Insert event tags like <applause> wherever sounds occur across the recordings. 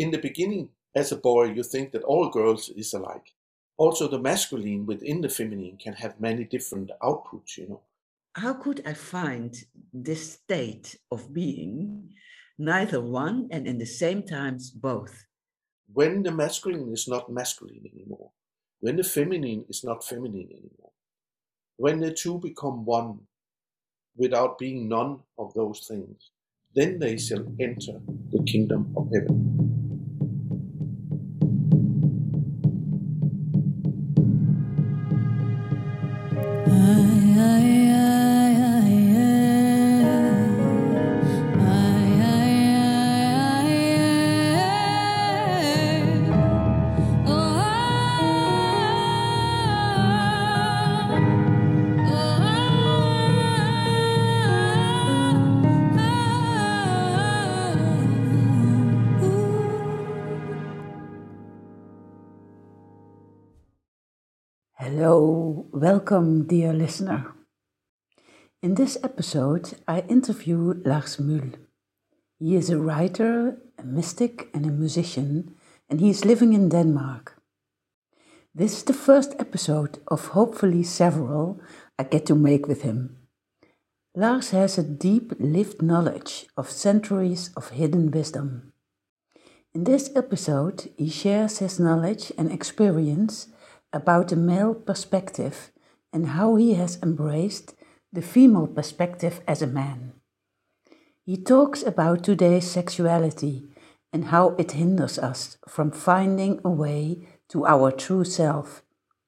in the beginning, as a boy, you think that all girls is alike. Also, the masculine within the feminine can have many different outputs, you know. How could I find this state of being, neither one and in the same times both? When the masculine is not masculine anymore, when the feminine is not feminine anymore, when the two become one without being none of those things, then they shall enter the kingdom of heaven. Welcome, dear listener. In this episode, I interview Lars Muhl. He is a writer, a mystic, and a musician, and he is living in Denmark. This is the first episode of hopefully several I get to make with him. Lars has a deep lived knowledge of centuries of hidden wisdom. In this episode, he shares his knowledge and experience about the male perspective and how he has embraced the female perspective as a man. He talks about today's sexuality and how it hinders us from finding a way to our true self,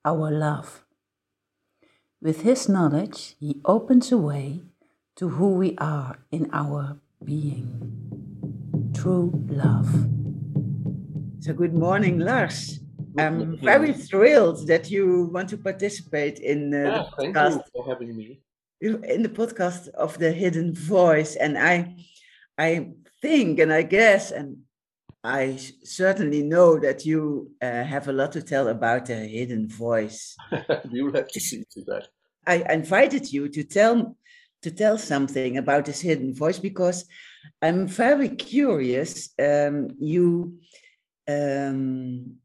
our love. With his knowledge, he opens a way to who we are in our being. True love. So, good morning, Lars. I'm very thrilled that you want to participate in uh, Yeah, the thank podcast you for having me. in the podcast of the hidden voice and i i think and i guess and I certainly know that you uh, have a lot to tell about the hidden voice <laughs> You'll have to see to that. i invited you to tell to tell something about this hidden voice because i'm very curious um, you um,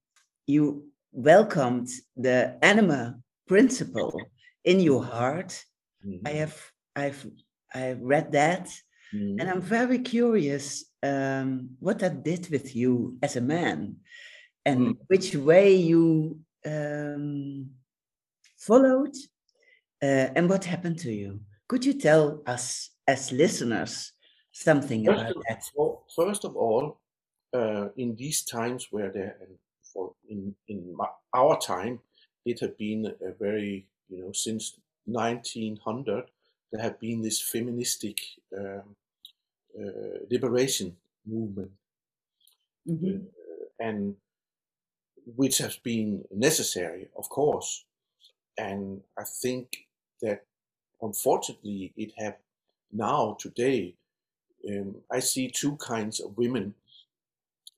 you welcomed the anima principle in your heart Mhm. I have I've I read that Mhm. and I'm very curious um, what that did with you as a man and Mm. which way you um, followed uh, and what happened to you. Could you tell us as listeners something First about of, that? well, first of all, uh, in these times where there, in in my, our time, it had been a very you know since 1900 there had been this feministic um, uh, liberation movement, Mhm. uh, and which has been necessary, of course. And I think that unfortunately it have now today um, I see two kinds of women.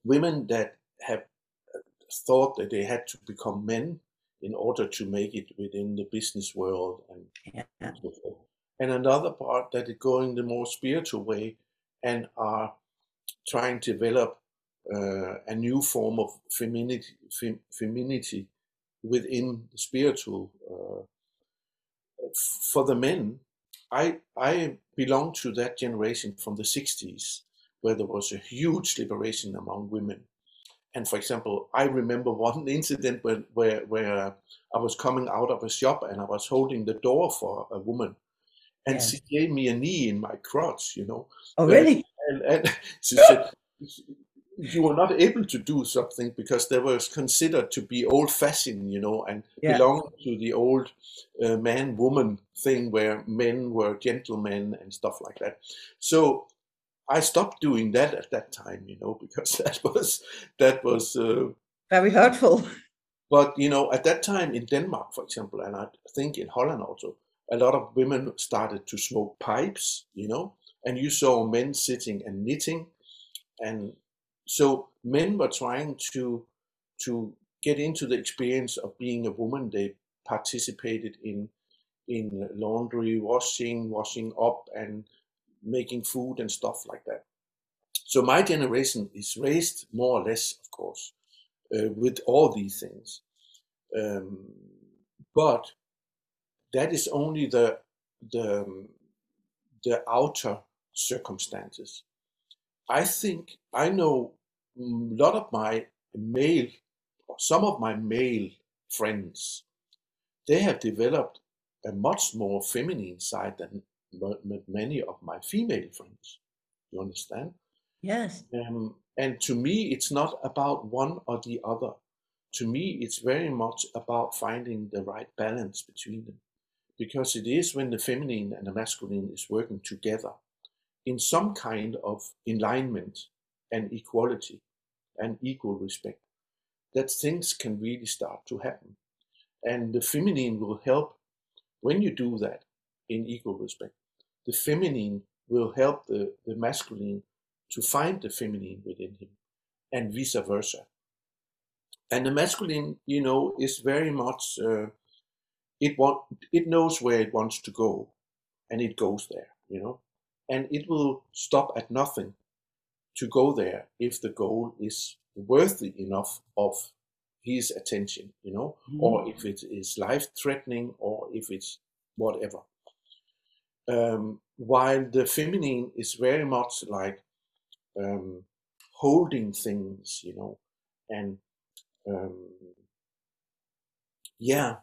Women that have uh, thought that they had to become men in order to make it within the business world and Yeah. so forth. And another part that is going the more spiritual way and are trying to develop uh, a new form of femininity, fem, femininity within the spiritual. Uh, f- for the men, I I belong to that generation from the 60s where there was a huge liberation among women. And for example, I remember <laughs> one incident where, where, where I was coming out of a shop and I was holding the door for a woman. And Yeah. she gave me a knee in my crotch, you know. Oh, Uh, really? and, and <laughs> she <laughs> said, You were not able to do something because they was considered to be old fashioned, you know, and Yeah. belong to the old uh, man woman thing where men were gentlemen and stuff like that. So I stopped doing that at that time, you know, because <laughs> that was that was. Uh, Very hurtful. but you know, at that time in Denmark, for example, and I think in Holland also, a lot of women started to smoke pipes, you know, and you saw men sitting and knitting, and so men were trying to to get into the experience of being a woman. They participated in in laundry, washing, washing up, and making food and stuff like that. So my generation is raised more or less, of course, uh, with all these things. Um, but that is only the the um, the outer circumstances. I think I know a lot of my male, some of my male friends, they have developed a much more feminine side than many of my female friends. You understand? Yes. Um, and to me, it's not about one or the other. To me, it's very much about finding the right balance between them. Because it is when the feminine and the masculine is working together in some kind of alignment and equality and equal respect that things can really start to happen. And the feminine will help when you do that in equal respect. The feminine will help the, the masculine to find the feminine within him and vice versa. And the masculine, you know, is very much, uh, it, want, it knows where it wants to go and it goes there, you know, and it will stop at nothing to go there if the goal is worthy enough of his attention, you know, mm-hmm. or if it is life threatening or if it's whatever. Um, while the feminine is very much like um, holding things, you know, and um, yeah,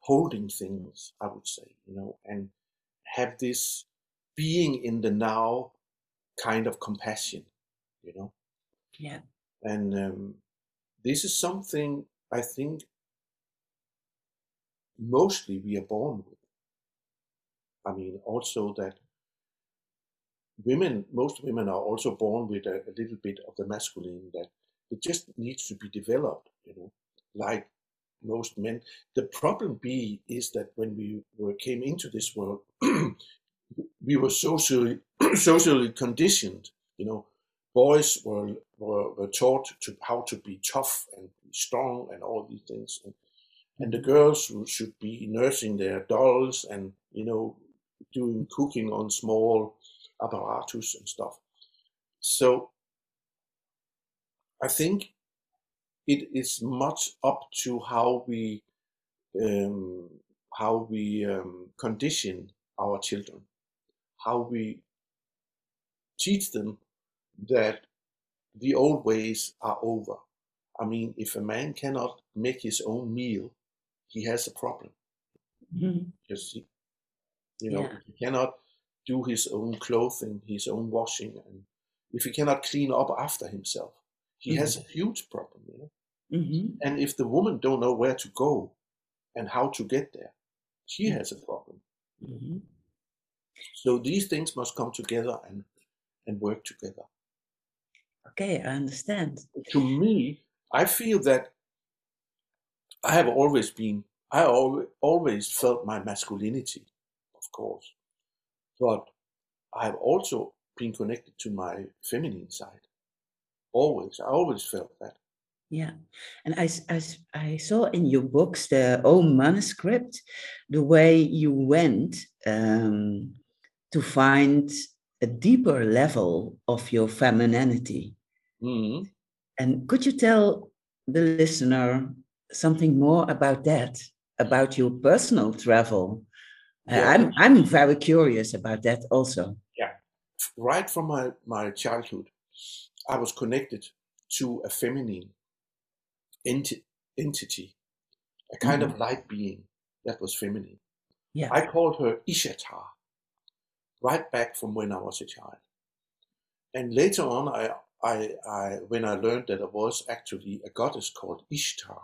holding things, I would say, you know, and have this being in the now kind of compassion, you know. Yeah. And um, this is something I think mostly we are born with. I mean, also that women, most women are also born with a, a, little bit of the masculine that it just needs to be developed, you know, like most men. The problem be is that when we were, came into this world, <clears throat> we were socially <clears throat> socially conditioned, you know, boys were, were, were taught to how to be tough and strong and all these things. And, and the girls should be nursing their dolls and, you know, doing cooking on small apparatus and stuff. So I think it is much up to how we um, how we um, condition our children, how we teach them that the old ways are over. I mean, if a man cannot make his own meal, he has a problem. Mm-hmm. Because he, you know, yeah. he cannot do his own clothing, his own washing, and if he cannot clean up after himself, he mm-hmm. has a huge problem. You know? Mm-hmm. And if the woman don't know where to go and how to get there, she mm. has a problem. Mm-hmm. So these things must come together and and work together. Okay, I understand. To me, I feel that I have always been, I always felt my masculinity, course, but I have also been connected to my feminine side. Always, I always felt that. Yeah, and I, I, I saw in your books, the O Manuscript, the way you went um, to find a deeper level of your femininity. Mm-hmm. And could you tell the listener something more about that, about your personal travel? Uh, yeah. I'm I'm very curious about that also. Yeah, right from my my childhood, I was connected to a feminine enti- entity, a kind mm-hmm. of light being that was feminine. Yeah, I called her Ishtar right back from when I was a child. And later on, I, I, I, when I learned that there was actually a goddess called Ishtar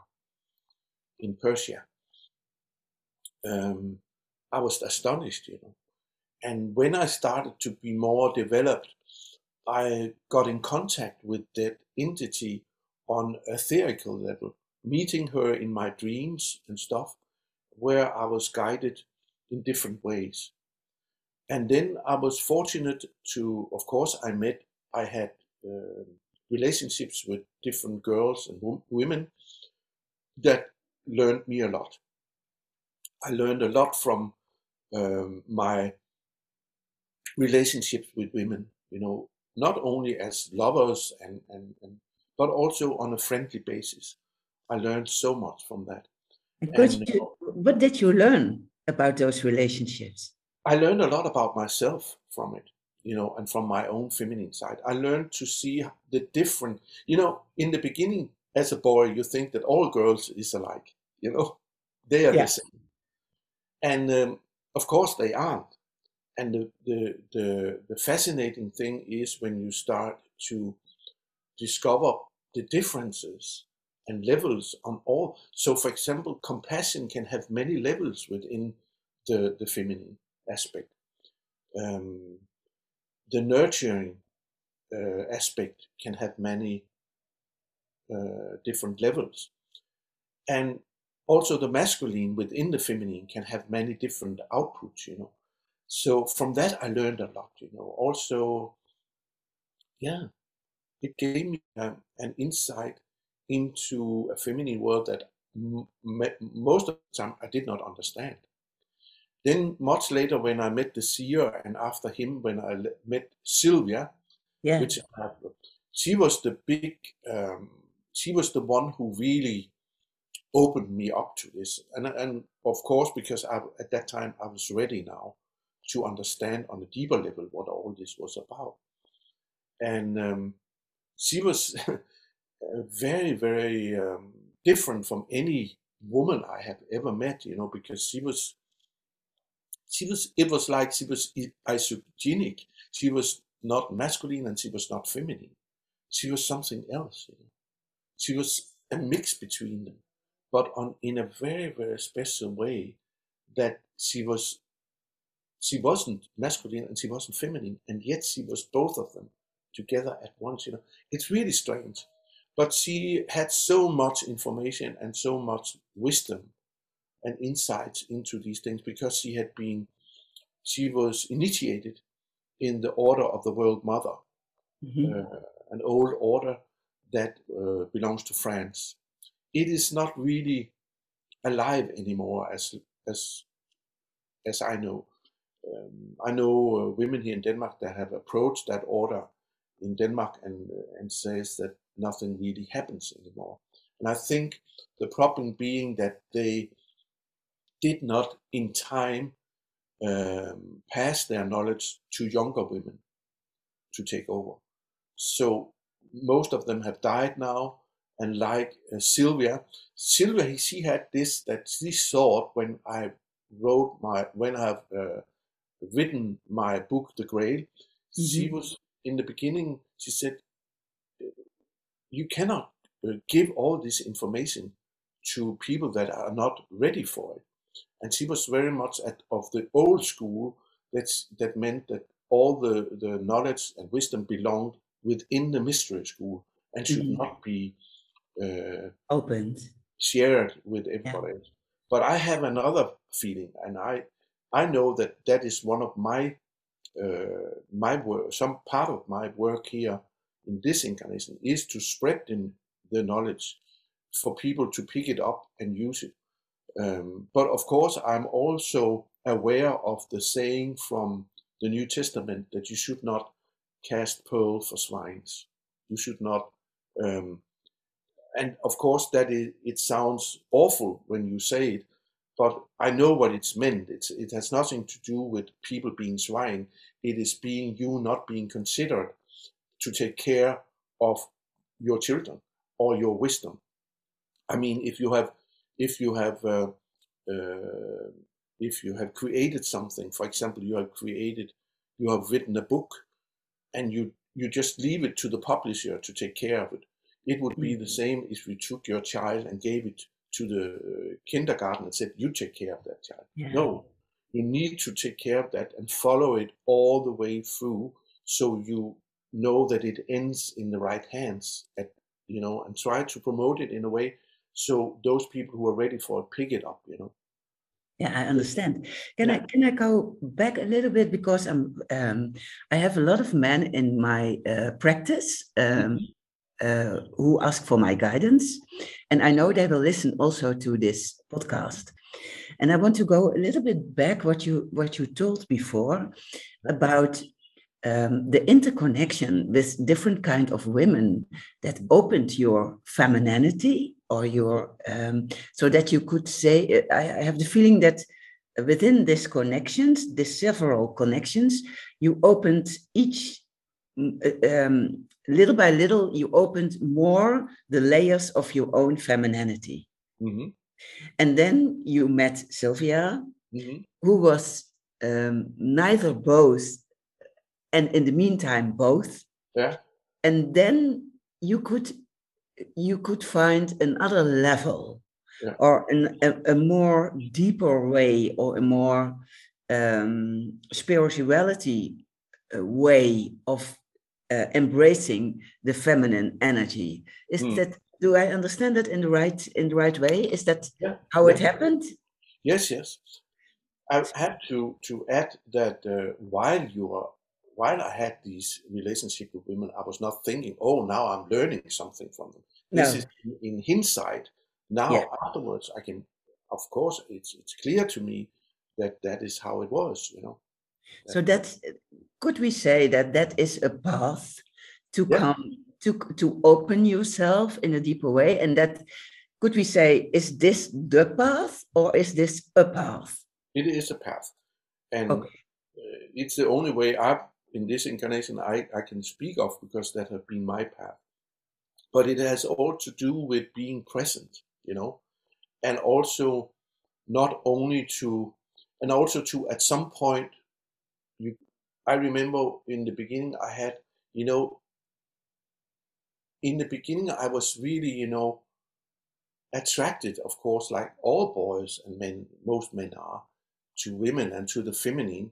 in Persia, um, I was astonished, you know. And when I started to be more developed, I got in contact with that entity on a theoretical level, meeting her in my dreams and stuff, where I was guided in different ways and then I was fortunate to, of course, I met, I had uh, relationships with different girls and women that learned me a lot. I learned a lot from um, my relationships with women, you know, not only as lovers and, and, and but also on a friendly basis. I learned so much from that. And, you, what did you learn about those relationships? I learned a lot about myself from it, you know, and from my own feminine side. I learned to see the different, you know, in the beginning, as a boy, you think that all girls is alike, you know, they are yeah. the same. And um, of course, they aren't. And the, the, the, the fascinating thing is when you start to discover the differences and levels on all. So, for example, compassion can have many levels within the, the feminine aspect. Um, the nurturing uh, aspect can have many uh, different levels. And also the masculine within the feminine can have many different outputs, you know. So from that I learned a lot, you know. Also, yeah, it gave me um, an insight into a feminine world that m- most of the time I did not understand. Then much later, when I met the seer, and after him, when I met Sylvia, yeah. which I, she was the big, um, she was the one who really opened me up to this, and and of course because I, at that time I was ready now to understand on a deeper level what all this was about, and um, she was <laughs> very very um, different from any woman I have ever met, you know, because she was she was it was like she was isogenic. She was not masculine and she was not feminine. She was something else you know? she was a mix between them but on in a very very special way that she was she wasn't masculine and she wasn't feminine and yet she was both of them together at once you know. It's really strange. But she had so much information and so much wisdom and insights into these things because she had been she was initiated in the order of the world mother mm-hmm. uh, an old order that uh, belongs to france it is not really alive anymore as as as i know um, i know uh, women here in denmark that have approached that order in denmark and uh, and says that nothing really happens anymore and i think the problem being that they did not in time um, pass their knowledge to younger women to take over. So most of them have died now. And like uh, Sylvia, Sylvia, she had this that she thought when I wrote my, when I've uh, written my book, The Grail, mm-hmm. she was in the beginning, she said, you cannot uh, give all this information to people that are not ready for it and she was very much at, of the old school. That's, that meant that all the, the knowledge and wisdom belonged within the mystery school and should mm-hmm. not be uh, opened, shared with everybody yeah. else. But I have another feeling, and I I know that that is one of my uh, my work, some part of my work here in this incarnation is to spread the, the knowledge for people to pick it up and use it. Um, but of course, I'm also aware of the saying from the New Testament that you should not cast pearl for swines. You should not. Um, and of course, that is, it sounds awful when you say it, but I know what it's meant. It's, it has nothing to do with people being swine. It is being you not being considered to take care of your children or your wisdom. I mean, if you have if you have uh, uh, if you have created something, for example, you have created, you have written a book, and you you just leave it to the publisher to take care of it. It would be the mm-hmm. same if you took your child and gave it to the uh, kindergarten and said, "You take care of that child." Yeah. No, you need to take care of that and follow it all the way through, so you know that it ends in the right hands. At you know, and try to promote it in a way so those people who are ready for it pick it up you know yeah i understand can yeah. i can i go back a little bit because i'm um, i have a lot of men in my uh, practice um, mm-hmm. Uh, who ask for my guidance. And i know they will listen also to this podcast. And i want to go a little bit back what you what you told before about um, the interconnection with different kind of women that opened your femininity or your um, so that you could say I, I have the feeling that within these connections these several connections you opened each mm, uh, um, little by little you opened more the layers of your own femininity mm-hmm. and then you met sylvia mm-hmm. who was um, neither both and in the meantime both yeah and then you could you could find another level yeah. or an, a, a, more deeper way or a more um, spirituality uh, way of uh, embracing the feminine energy is mm. that do i understand that in the right in the right way is that yeah. how yeah. it happened yes yes i had to to add that uh, while you are while I had these relationship with women, I was not thinking, oh, now I'm learning something from them. No. This is in hindsight. Now yeah. afterwards, I can, of course, it's it's clear to me that that is how it was. You know. So that's could we say that that is a path to yeah. come to to open yourself in a deeper way, and that could we say is this the path or is this a path? It is a path, and okay. Uh, it's the only way I've in this incarnation I, I can speak of because that have been my path. But it has all to do with being present, you know, and also not only to, and also to at some point, you, I remember in the beginning I had, you know, in the beginning I was really, you know, attracted, of course, like all boys and men, most men are, to women and to the feminine.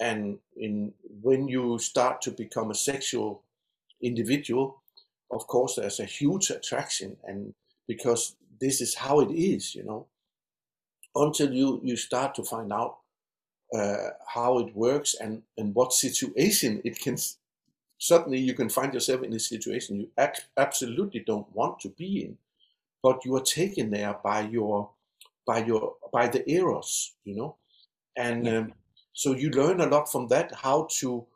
And in when you start to become a sexual individual of course there's a huge attraction and because this is how it is you know. Until you you start to find out uh, how it works and and what situation it can suddenly you can find yourself in a situation you ac- absolutely don't want to be in but you are taken there by your by your by the eros you know? And um, so you learn a lot from that how to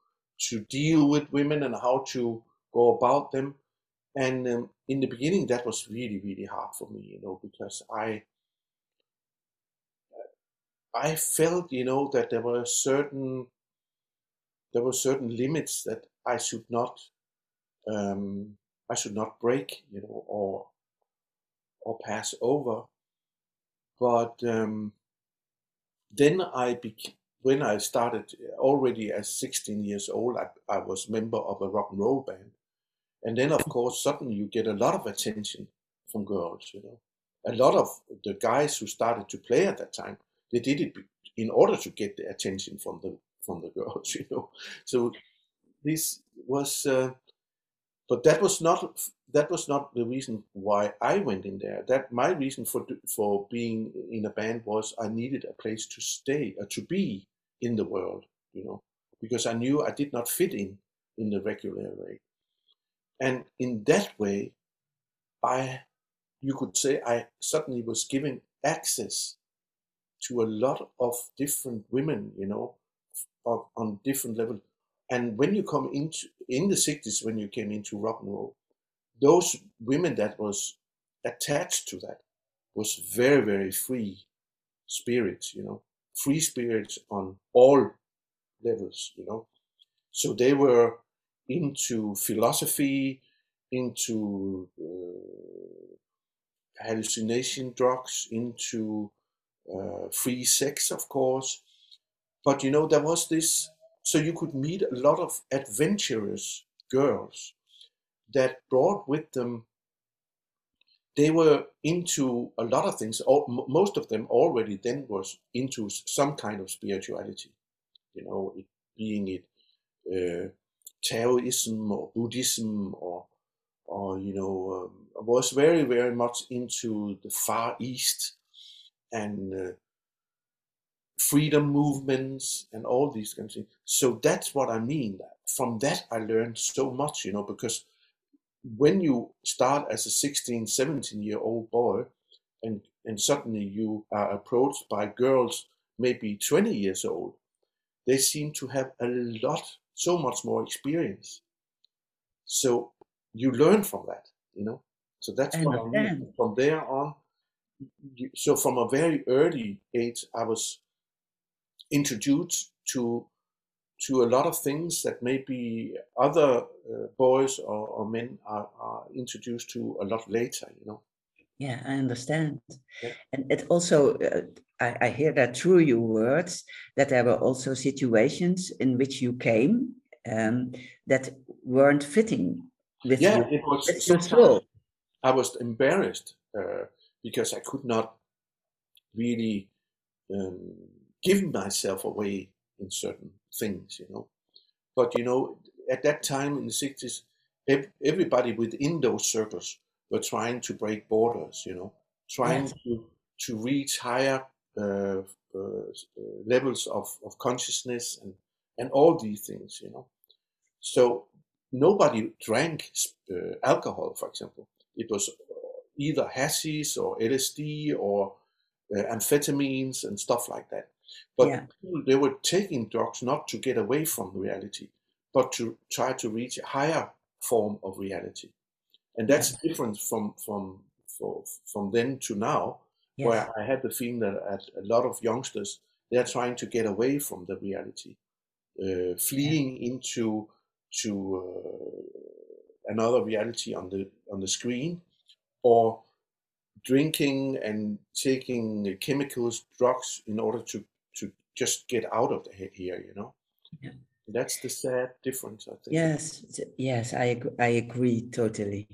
to deal with women and how to go about them. And um, in the beginning that was really really hard for me you know because i i felt you know that there were certain there were certain limits that i should not um, i should not break you know or or pass over but um, then i became when I started already as 16 years old, I, I was a member of a rock and roll band. And then, of course, suddenly you get a lot of attention from girls, you know. A lot of the guys who started to play at that time, they did it in order to get the attention from the from the girls, <laughs> you know. So this was, uh, but that was not that was not the reason why I went in there. That my reason for for being in a band was I needed a place to stay, uh, to be in the world, you know, because I knew I did not fit in in the regular way. And in that way, I, you could say, I suddenly was given access to a lot of different women, you know, on different levels. And when you come into in the 60s, when you came into rock and roll, those women that was attached to that was very very free spirits you know free spirits on all levels you know so they were into philosophy into uh, hallucination drugs into uh, free sex of course. But you know there was this so you could meet a lot of adventurous girls that brought with them they were into a lot of things. Most of them already then was into some kind of spirituality you know it, being it uh, taoism or buddhism or or you know um, was very very much into the far east and uh, freedom movements and all these kinds of things so that's what i mean from that i learned so much you know because when you start as a 16, 17 year old boy and, and suddenly you are approached by girls maybe 20 years old, they seem to have a lot so much more experience. So you learn from that, you know. So that's I what I mean. From there on, so from a very early age, I was introduced to to a lot of things that maybe other uh, boys or, or men are, are introduced to a lot later, you know. Yeah, I understand. Yeah. And it also, uh, I, I hear that through your words, that there were also situations in which you came um, that weren't fitting with Yeah, you, it was your soul. I was embarrassed uh, because I could not really um, give myself away in certain things, you know. But you know, at that time in the sixties, everybody within those circles were trying to break borders, you know, trying Yes. to to reach higher uh, uh, levels of, of consciousness and and all these things, you know. So nobody drank uh, alcohol, for example. It was either hashish or LSD or uh, amphetamines and stuff like that. But Yeah. they were taking drugs not to get away from reality, but to try to reach a higher form of reality. And that's Yes. different from from for, from then to now, Yes. where I had the feeling that at a lot of youngsters they're trying to get away from the reality, uh, fleeing into to uh, another reality on the on the screen, or drinking and taking chemicals, drugs in order to to just get out of the he- here, you know. Yeah. That's the sad difference, I think. Yes, yes, I ag- I agree totally.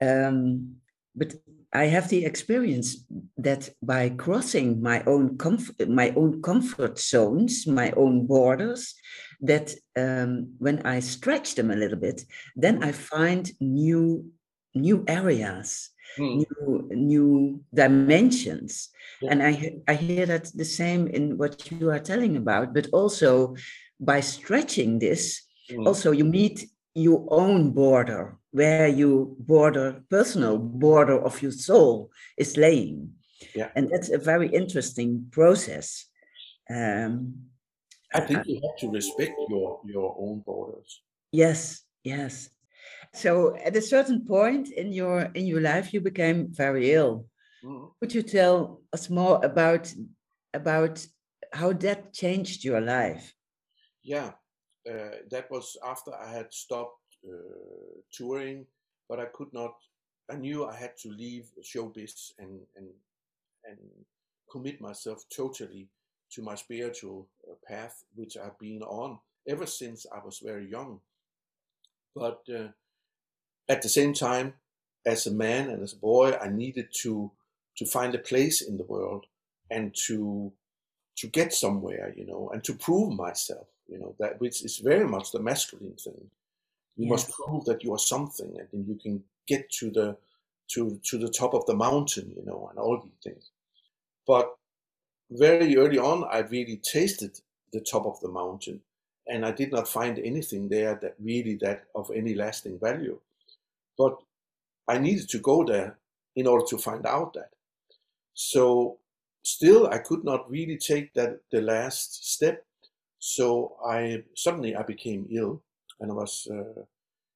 Um, but I have the experience that by crossing my own comfort, my own comfort zones, my own borders, that um, when I stretch them a little bit, then I find new new areas, Hmm. new new dimensions, Yeah. and I I hear that the same in what you are telling about, but also by stretching this, Hmm. also you meet your own border where your border personal border of your soul is laying Yeah. and that's a very interesting process um, I think you have to respect your your own borders. yes yes so at a certain point in your in your life you became very ill Mhm. could you tell us more about about how that changed your life Yeah, uh, that was after I had stopped uh, touring, but I could not. I knew I had to leave showbiz and and and commit myself totally to my spiritual uh, path, which I've been on ever since I was very young. But uh, at the same time, as a man and as a boy, I needed to to find a place in the world and to to get somewhere, you know, and to prove myself, you know, that which is very much the masculine thing. You must prove that you are something, and then you can get to the to to the top of the mountain, you know, and all these things. But very early on, I really tasted the top of the mountain, and I did not find anything there that really that of any lasting value. But I needed to go there in order to find out that. So still, I could not really take that the last step. So I suddenly I became ill, and I was uh,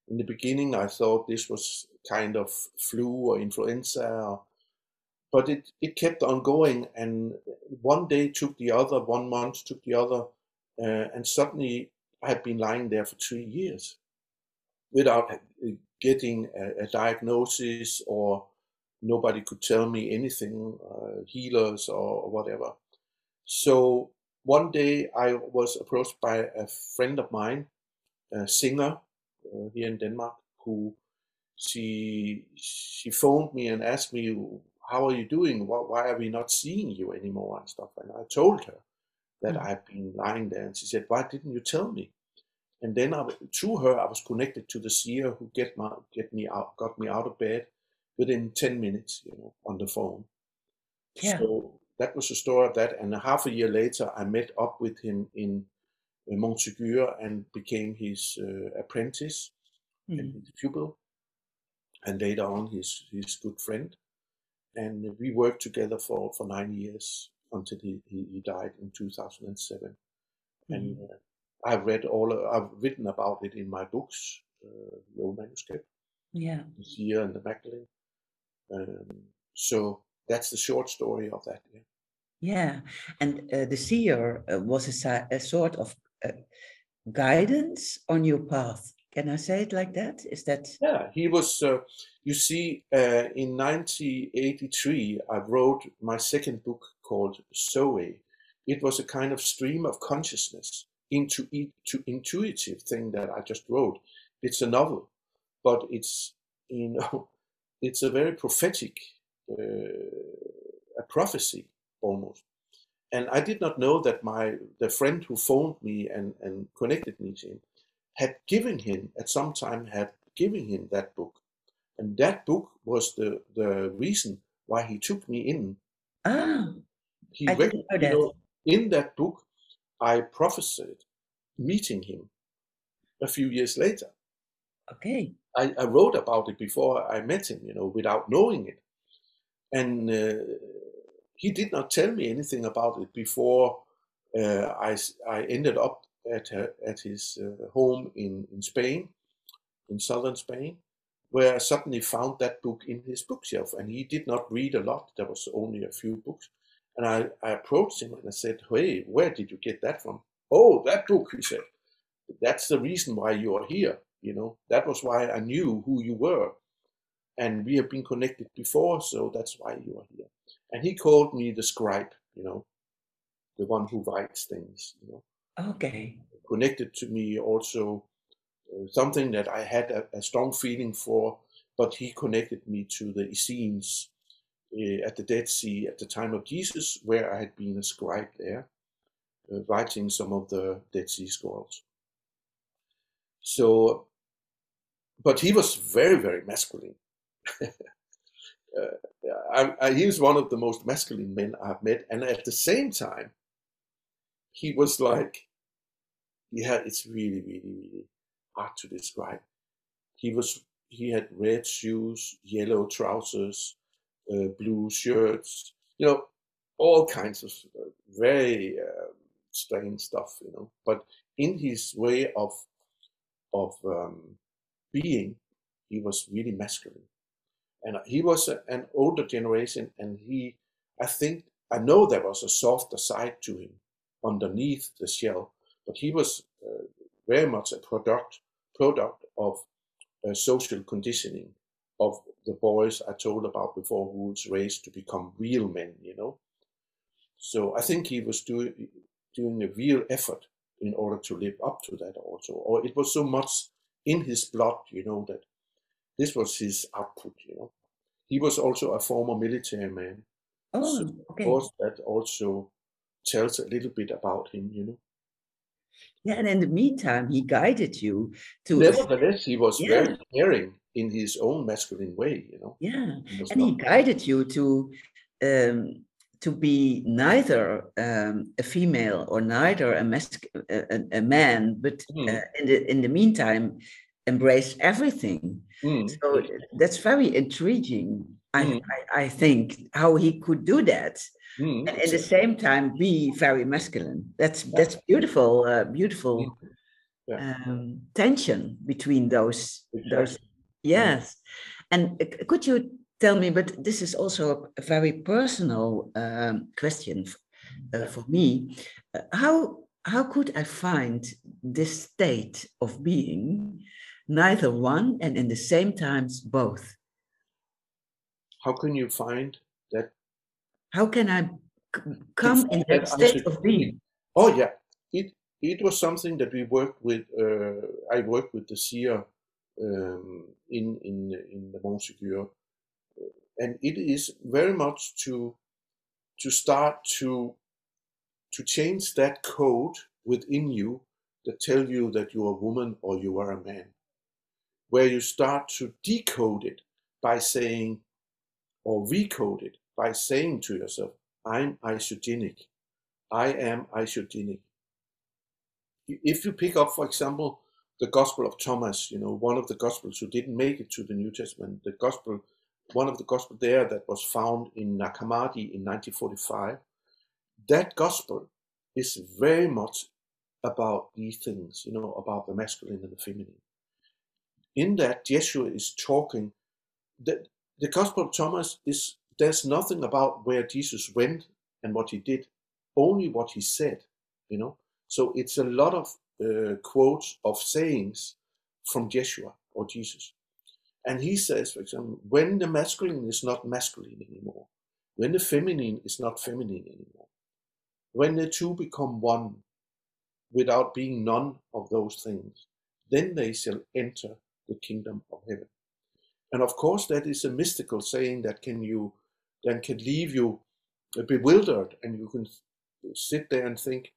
in the beginning I thought this was kind of flu or influenza, or, but it it kept on going, and one day took the other, one month took the other, uh, and suddenly I had been lying there for three years without getting a, a diagnosis or nobody could tell me anything, uh, healers or whatever. So one day I was approached by a friend of mine, a singer uh, here in Denmark, who she she phoned me and asked me, "How are you doing? Why, why are we not seeing you anymore?" and stuff. And I told her that Mm. I've been lying there, and she said, "Why didn't you tell me?" And then I, through her, I was connected to the seer who get my get me out, got me out of bed within ten minutes, you know, on the phone. Yeah. So that was the story of that. And a half a year later, I met up with him in uh, Montségur and became his uh, apprentice and Mhm. his pupil, and later on his his good friend. And we worked together for, for nine years until he, he, he died in 2007. And Mhm. uh, I've read all. I've written about it in my books, uh, the O Manuscript. Yeah. The Seer and the Magdalene. Um, so that's the short story of that. Yeah. Yeah, and uh, the seer uh, was a, a, sort of uh, guidance on your path. Can I say it like that? Is that? Yeah, he was. Uh, you see, uh, in 1983, I wrote my second book called Zoe. It was a kind of stream of consciousness into to intuitive thing that I just wrote. It's a novel, but it's you know, <laughs> it's a very prophetic, uh, a prophecy almost. And I did not know that my the friend who phoned me and, and connected me to him had given him at some time had given him that book. And that book was the, the reason why he took me in. Ah, he I didn't know that. know, in that book, I prophesied meeting him a few years later. Okay. I, I wrote about it before I met him, you know, without knowing it. And uh, he did not tell me anything about it before uh, I, I ended up at, at his uh, home in, in Spain, in southern Spain, where I suddenly found that book in his bookshelf. And he did not read a lot, there was only a few books. And I, I approached him and I said, Hey, where did you get that from? Oh, that book, he said. That's the reason why you are here. You know, that was why I knew who you were. And we have been connected before, so that's why you are here. And he called me the scribe, you know, the one who writes things, you know. Okay. Connected to me also uh, something that I had a, a, strong feeling for, but he connected me to the Essenes at the Dead Sea at the time of Jesus, where I had been a scribe there, uh, writing some of the Dead Sea Scrolls. So, but he was very, very masculine. <laughs> uh, I, I, he was one of the most masculine men I've met, and at the same time, he was like, yeah, it's really, really, really hard to describe. He was, he had red shoes, yellow trousers, uh, blue shirts, you know, all kinds of uh, very uh, strange stuff, you know. But in his way of of um, being, he was really masculine and he was a, an older generation and he i think i know there was a softer side to him underneath the shell but he was uh, very much a product product of uh, social conditioning of the boys i told about before who was raised to become real men you know so i think he was doing doing a real effort in order to live up to that also or it was so much in his blood you know that this was his output, you know. He was also a former military man. Oh, so okay. Of course, that also tells a little bit about him, you know. Yeah, and in the meantime, he guided you to. Nevertheless, he was yeah. very caring in his own masculine way, you know. Yeah, and he guided you to um, to be neither um, a female or neither a, mas- a, a man, but mm. uh, in the in the meantime, embrace everything. Mm. So that's very intriguing. Mm. I, I, think how he could do that, mm. and at the same time be very masculine. That's that's beautiful, uh, beautiful yeah. um, tension between those exactly. those. Yes, and uh, could you tell me? But this is also a very personal um, question uh, for me. Uh, how how could I find this state of being? neither one and in the same times both. How can you find that? How can I come in that state of being? Oh yeah, it it was something that we worked with. Uh, I worked with the seer um, in in in the Montségur, and it is very much to to start to to change that code within you that tell you that you are a woman or you are a man where you start to decode it by saying, or recode it by saying to yourself, I'm isogenic. I am isogenic. If you pick up, for example, the Gospel of Thomas, you know, one of the Gospels who didn't make it to the New Testament, the Gospel, one of the Gospel there that was found in Nag Hammadi in 1945, that Gospel is very much about these things, you know, about the masculine and the feminine. In that, Jeshua is talking that the Gospel of Thomas is there's nothing about where Jesus went and what he did, only what he said, you know. So it's a lot of quotes of sayings from Jeshua or Jesus. And he says, for example, when the masculine is not masculine anymore, when the feminine is not feminine anymore, when the two become one without being none of those things, then they shall enter the kingdom of heaven. And of course, that is a mystical saying that can you then can leave you bewildered, and you can sit there and think,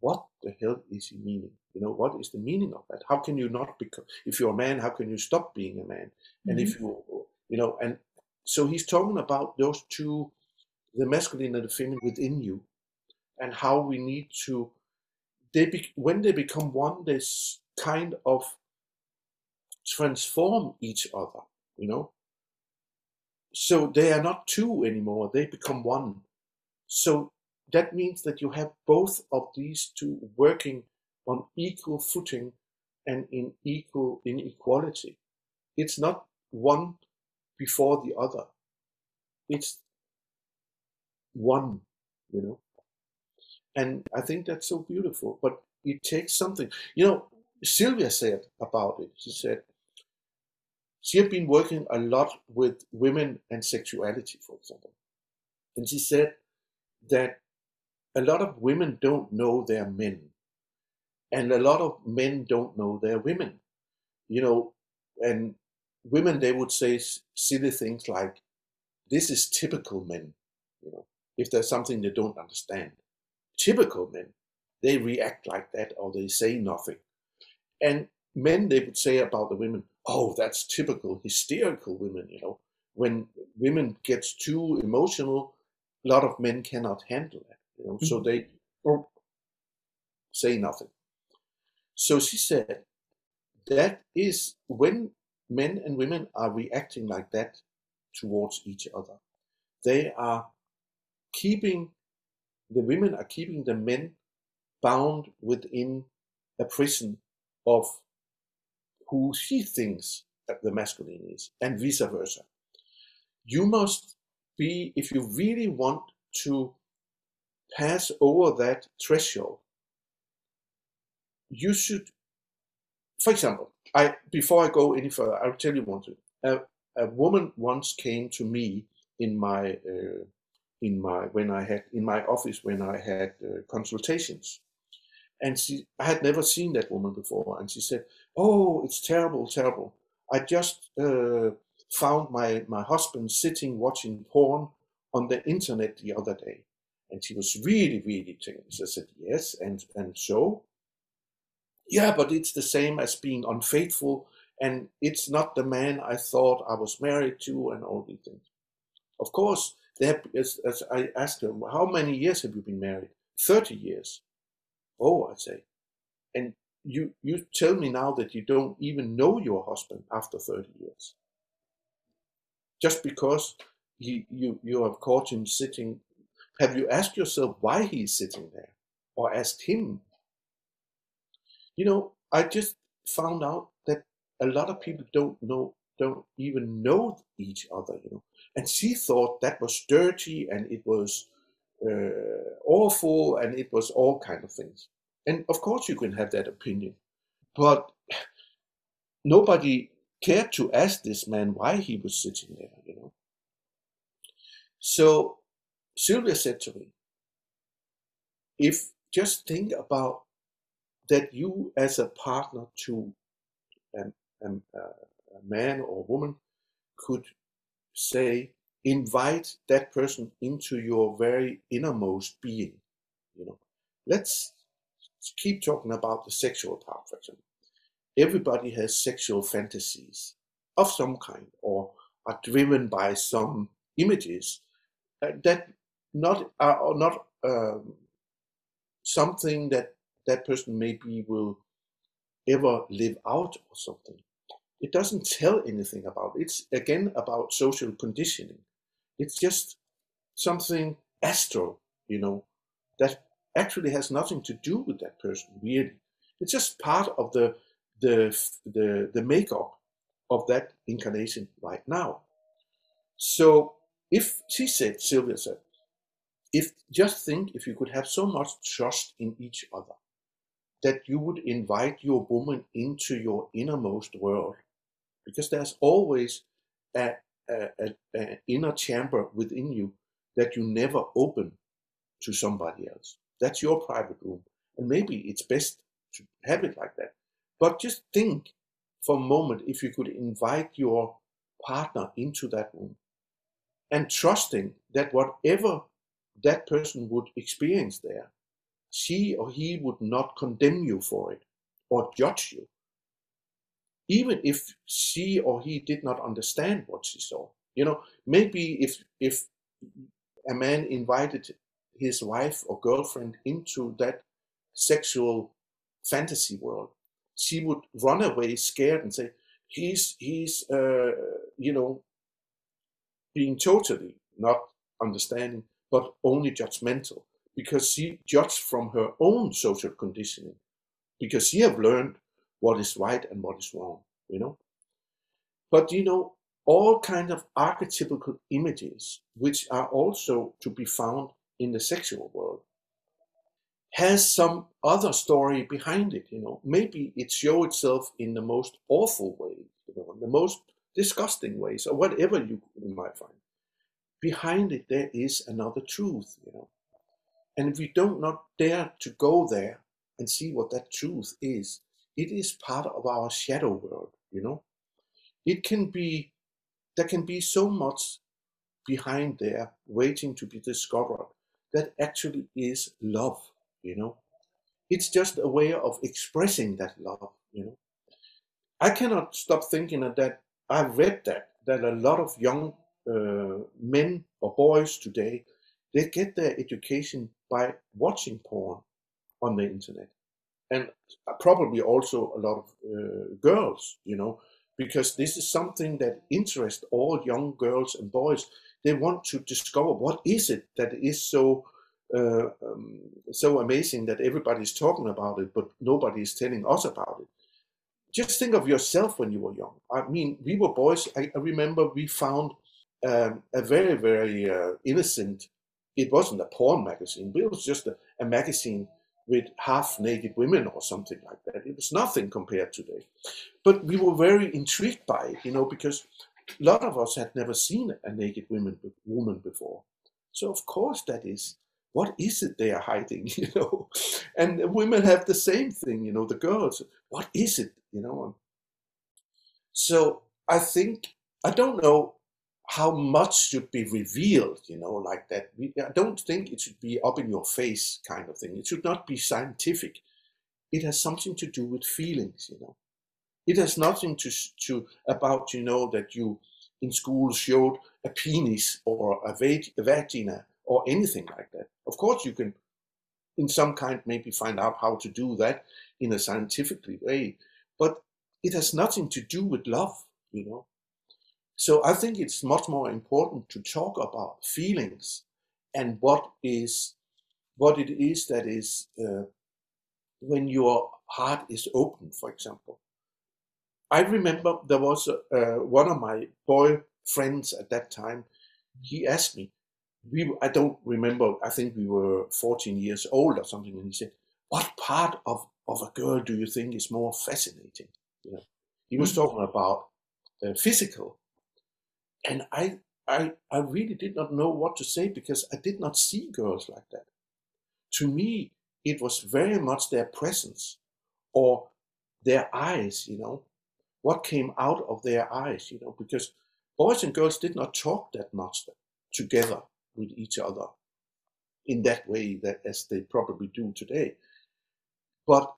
what the hell is he meaning? You know, what is the meaning of that? How can you not become, if you're a man, how can you stop being a man? And mm-hmm. if you, you know, and so he's talking about those two, the masculine and the feminine within you, and how we need to, they be, when they become one, they kind of transform each other, you know. So they are not two anymore, they become one. So that means that you have both of these two working on equal footing and in equal inequality. It's not one before the other. It's one, you know. And I think that's so beautiful. But it takes something. You know, Sylvia said about it, she said, she had been working a lot with women and sexuality, for example. And she said that a lot of women don't know their men, and a lot of men don't know their women. You know, and women they would say silly things like, "This is typical men." You know, if there's something they don't understand, typical men they react like that or they say nothing, and men they would say about the women, "Oh, that's typical hysterical women." You know, when women gets too emotional, a lot of men cannot handle that. You know, mm-hmm. so they don't say nothing. So she said, that is when men and women are reacting like that towards each other. They are keeping, the women are keeping the men bound within a prison of who she thinks that the masculine is, and vice versa. You must be, if you really want to pass over that threshold, you should, for example, I before I go any further, I'll tell you one thing. A, a woman once came to me in my uh, in my when I had in my office when I had uh, consultations, and she I had never seen that woman before, and she said, "Oh, it's terrible, terrible. I just uh, found my my husband sitting watching porn on the internet the other day." And she was really, really changed. I said, Yes, and and so? Yeah, but it's the same as being unfaithful, and it's not the man I thought I was married to, and all these things. Of course, they have, as, as I asked her, How many years have you been married? 30 years. Oh, I say. And you, you tell me now that you don't even know your husband after 30 years. Just because you, you, you have caught him sitting have you asked yourself why he's sitting there or asked him? You know, I just found out that a lot of people don't know, don't even know each other, you know. And she thought that was dirty and it was uh, awful and it was all kind of things. And of course, you can have that opinion, but nobody cared to ask this man why he was sitting there, you know. So Sylvia said to me, if just think about that you as a partner to an, an, uh, a man or a woman could say, invite that person into your very innermost being. You know, let's keep talking about the sexual part, for example. Everybody has sexual fantasies of some kind or are driven by some images uh, that not uh, not um, something that that person maybe will ever live out or something. It doesn't tell anything about it. It's again about social conditioning. It's just something astral, you know, that actually has nothing to do with that person, really. It's just part of the the the, the makeup of that incarnation right now. So if she said, Sylvia said, if just think if you could have so much trust in each other that you would invite your woman into your innermost world, because there's always a, a, a, a inner chamber within you that you never open to somebody else. That's your private room. And maybe it's best to have it like that. But just think for a moment if you could invite your partner into that room and trusting that whatever that person would experience there, she or he would not condemn you for it or judge you. Even if she or he did not understand what she saw. You know, maybe if if a man invited his wife or girlfriend into that sexual fantasy world, she would run away scared and say, "He's he's uh, you know being totally not understanding, but only judgmental because she judged from her own social conditioning because she have learned what is right and what is wrong, you know. But you know, all kind of archetypical images, which are also to be found in the sexual world has some other story behind it you know maybe it show itself in the most awful way you know the most disgusting ways or whatever you, you might find behind it there is another truth you know and if we don't not dare to go there and see what that truth is it is part of our shadow world you know it can be there can be so much behind there waiting to be discovered that actually is love, you know. It's just a way of expressing that love, you know. I cannot stop thinking of that. I've read that, that a lot of young uh, men or boys today, they get their education by watching porn on the internet. And probably also a lot of uh, girls, you know, because this is something that interests all young girls and boys they want to discover what is it that is so uh, um, so amazing that everybody's talking about it, but nobody is telling us about it. Just think of yourself when you were young. I mean, we were boys. I, I remember we found um, a very, very uh, innocent. It wasn't a porn magazine, but it was just a, a magazine with half naked women or something like that. It was nothing compared to today. But we were very intrigued by it, you know, because a lot of us had never seen a naked woman, woman before. So of course that is, what is it they are hiding, <laughs> you know? And women have the same thing, you know, the girls, what is it, you know? So I think, I don't know how much should be revealed, you know, like that. I don't think it should be up in your face kind of thing. It should not be scientific. It has something to do with feelings, you know. It has nothing to to about you know that you in school showed a penis or a, a vagina or anything like that. Of course, you can, in some kind, maybe find out how to do that in a scientifically way, but it has nothing to do with love, you know. So I think it's much more important to talk about feelings and what is what it is that is uh, when your heart is open, for example. I remember there was uh, one of my boy friends at that time. He asked me, we I don't remember. I think we were 14 years old or something, and he said, "What part of of a girl do you think is more fascinating?" You know, he was mm-hmm. talking about uh, physical, and I I I really did not know what to say because I did not see girls like that. To me, it was very much their presence or their eyes. You know, what came out of their eyes, you know, because boys and girls did not talk that much together with each other in that way that as they probably do today. But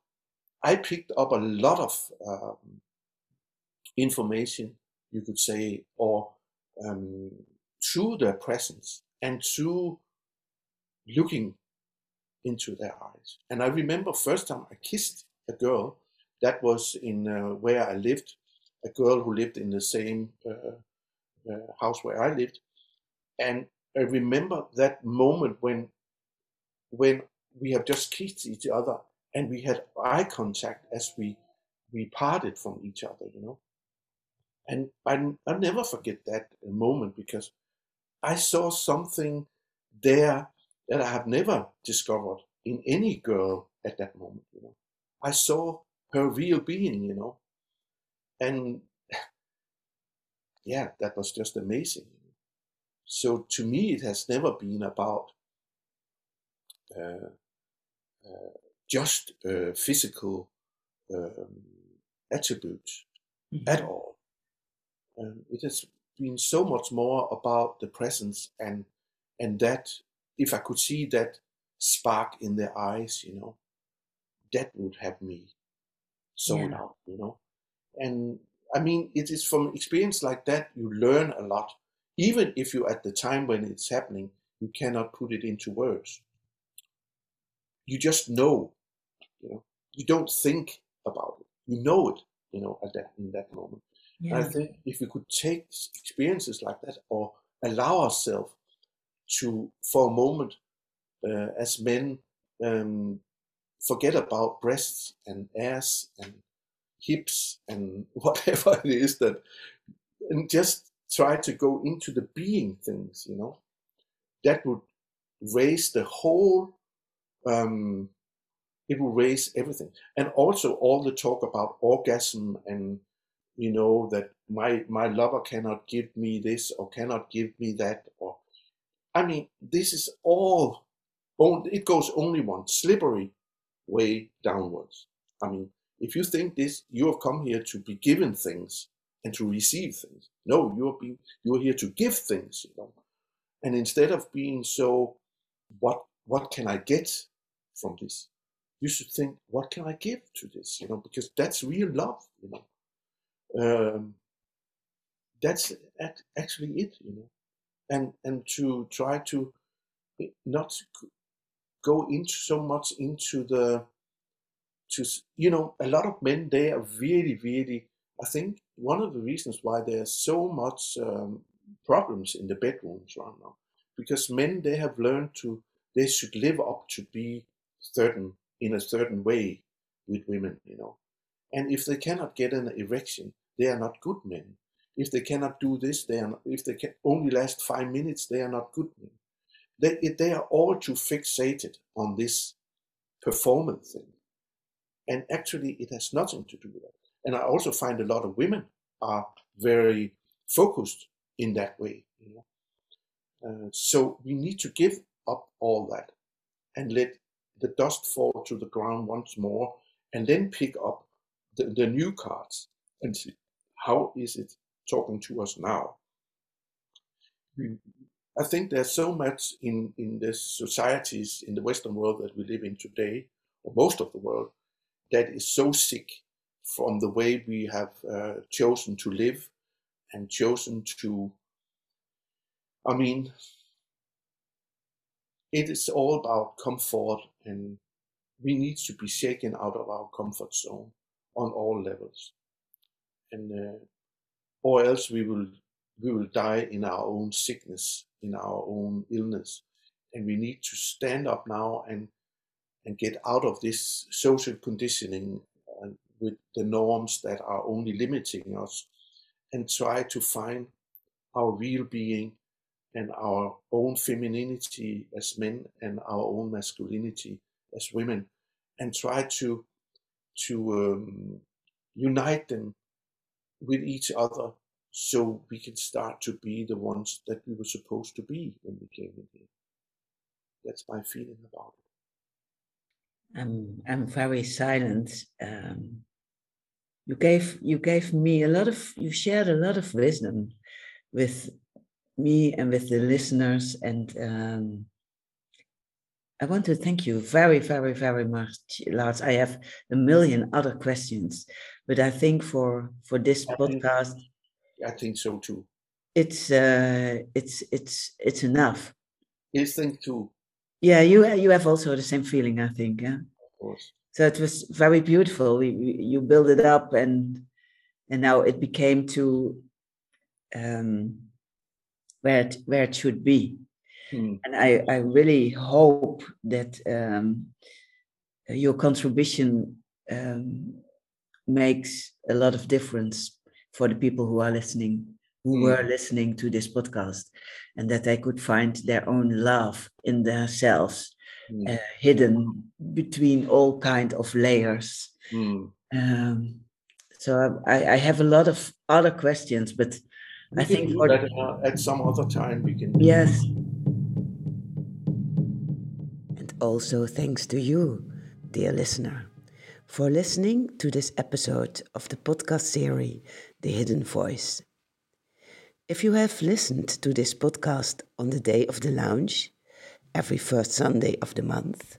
I picked up a lot of um, information, you could say, or um, through their presence and through looking into their eyes. And I remember first time I kissed a girl, that was in uh, where I lived, a girl who lived in the same uh, uh, house where I lived, and I remember that moment when when we have just kissed each other and we had eye contact as we we parted from each other, you know. And I I never forget that moment because I saw something there that I have never discovered in any girl at that moment, you know. I saw her real being, you know. And <sighs> yeah, that was just amazing. So to me, it has never been about uh, uh, just uh, physical um, attributes mm-hmm. at all. Um, it has been so much more about the presence and and that if I could see that spark in their eyes, you know, that would have me sold yeah. out, you know. And I mean, it is from experience like that you learn a lot, even if you at the time when it's happening you cannot put it into words. You just know, you know. You don't think about it. You know it, you know, at that in that moment. Yeah. I think if we could take experiences like that or allow ourselves to, for a moment, uh, as men, um, forget about breasts and ass and hips and <laughs> whatever it is that, and just try to go into the being things, you know, that would raise the whole, um, it will raise everything. And also all the talk about orgasm and you know that my my lover cannot give me this or cannot give me that or i mean this is all it goes only one slippery way downwards. I mean if you think this you have come here to be given things and to receive things. No you're being you're here to give things you know. And instead of being so what what can i get from this? You should think what can i give to this you know because that's real love you know um, that's actually it, you know, and and to try to not go into so much into the to you know a lot of men they are really really I think one of the reasons why there's so much um, problems in the bedrooms right now because men they have learned to they should live up to be certain in a certain way with women you know and if they cannot get an erection, they are not good men. If they cannot do this, they are not, if they can only last five minutes, they are not good men. They, they are all too fixated on this performance thing. And actually, it has nothing to do with that. And I also find a lot of women are very focused in that way. You know? Uh, so we need to give up all that and let the dust fall to the ground once more and then pick up the, the new cards and see how is it talking to us now. I think there's so much in, in the societies in the Western world that we live in today, or most of the world, that is so sick from the way we have uh, chosen to live and chosen to. I mean, it is all about comfort, and we need to be shaken out of our comfort zone on all levels. And uh, or else we will we will die in our own sickness, in our own illness. And we need to stand up now and and get out of this social conditioning uh, with the norms that are only limiting us and try to find our real being and our own femininity as men and our own masculinity as women and try to to um, unite them with each other so we can start to be the ones that we were supposed to be when we came in here. That's my feeling about it. I'm I'm very silent. Um, you gave you gave me a lot of you shared a lot of wisdom with me and with the listeners and um, I want to thank you very, very, very much, Lars. I have a million other questions, but I think for for this I podcast, think, I think so too. It's uh, it's it's it's enough. You think too. Yeah, you you have also the same feeling, I think. Yeah. Of course. So it was very beautiful. We, we, you build it up, and and now it became to um, where it where it should be Mm. And I, I really hope that um, your contribution um, makes a lot of difference for the people who are listening, who mm. were listening to this podcast, and that they could find their own love in themselves, mm. uh, hidden between all kind of layers. Mm. Um, so I, I, have a lot of other questions, but we I think for uh, at some other time we can. Yes. Also thanks to you, dear listener, for listening to this episode of the podcast series The Hidden Voice. If you have listened to this podcast on the day of the launch, every first Sunday of the month,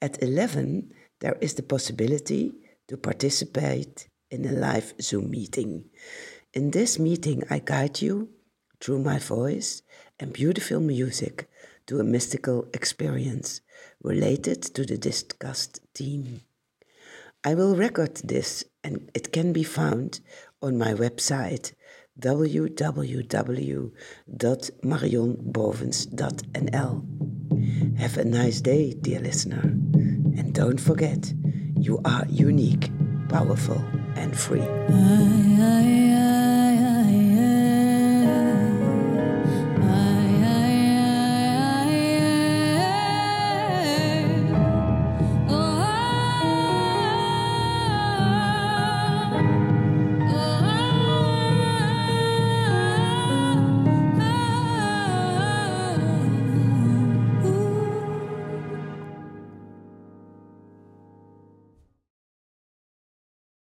at 11, there is the possibility to participate in a live Zoom meeting. In this meeting, I guide you through my voice and beautiful music to a mystical experience related to the discussed theme. I will record this and it can be found on my website www.marionbovens.nl. Have a nice day, dear listener, and don't forget, you are unique, powerful, and free. I, I, I.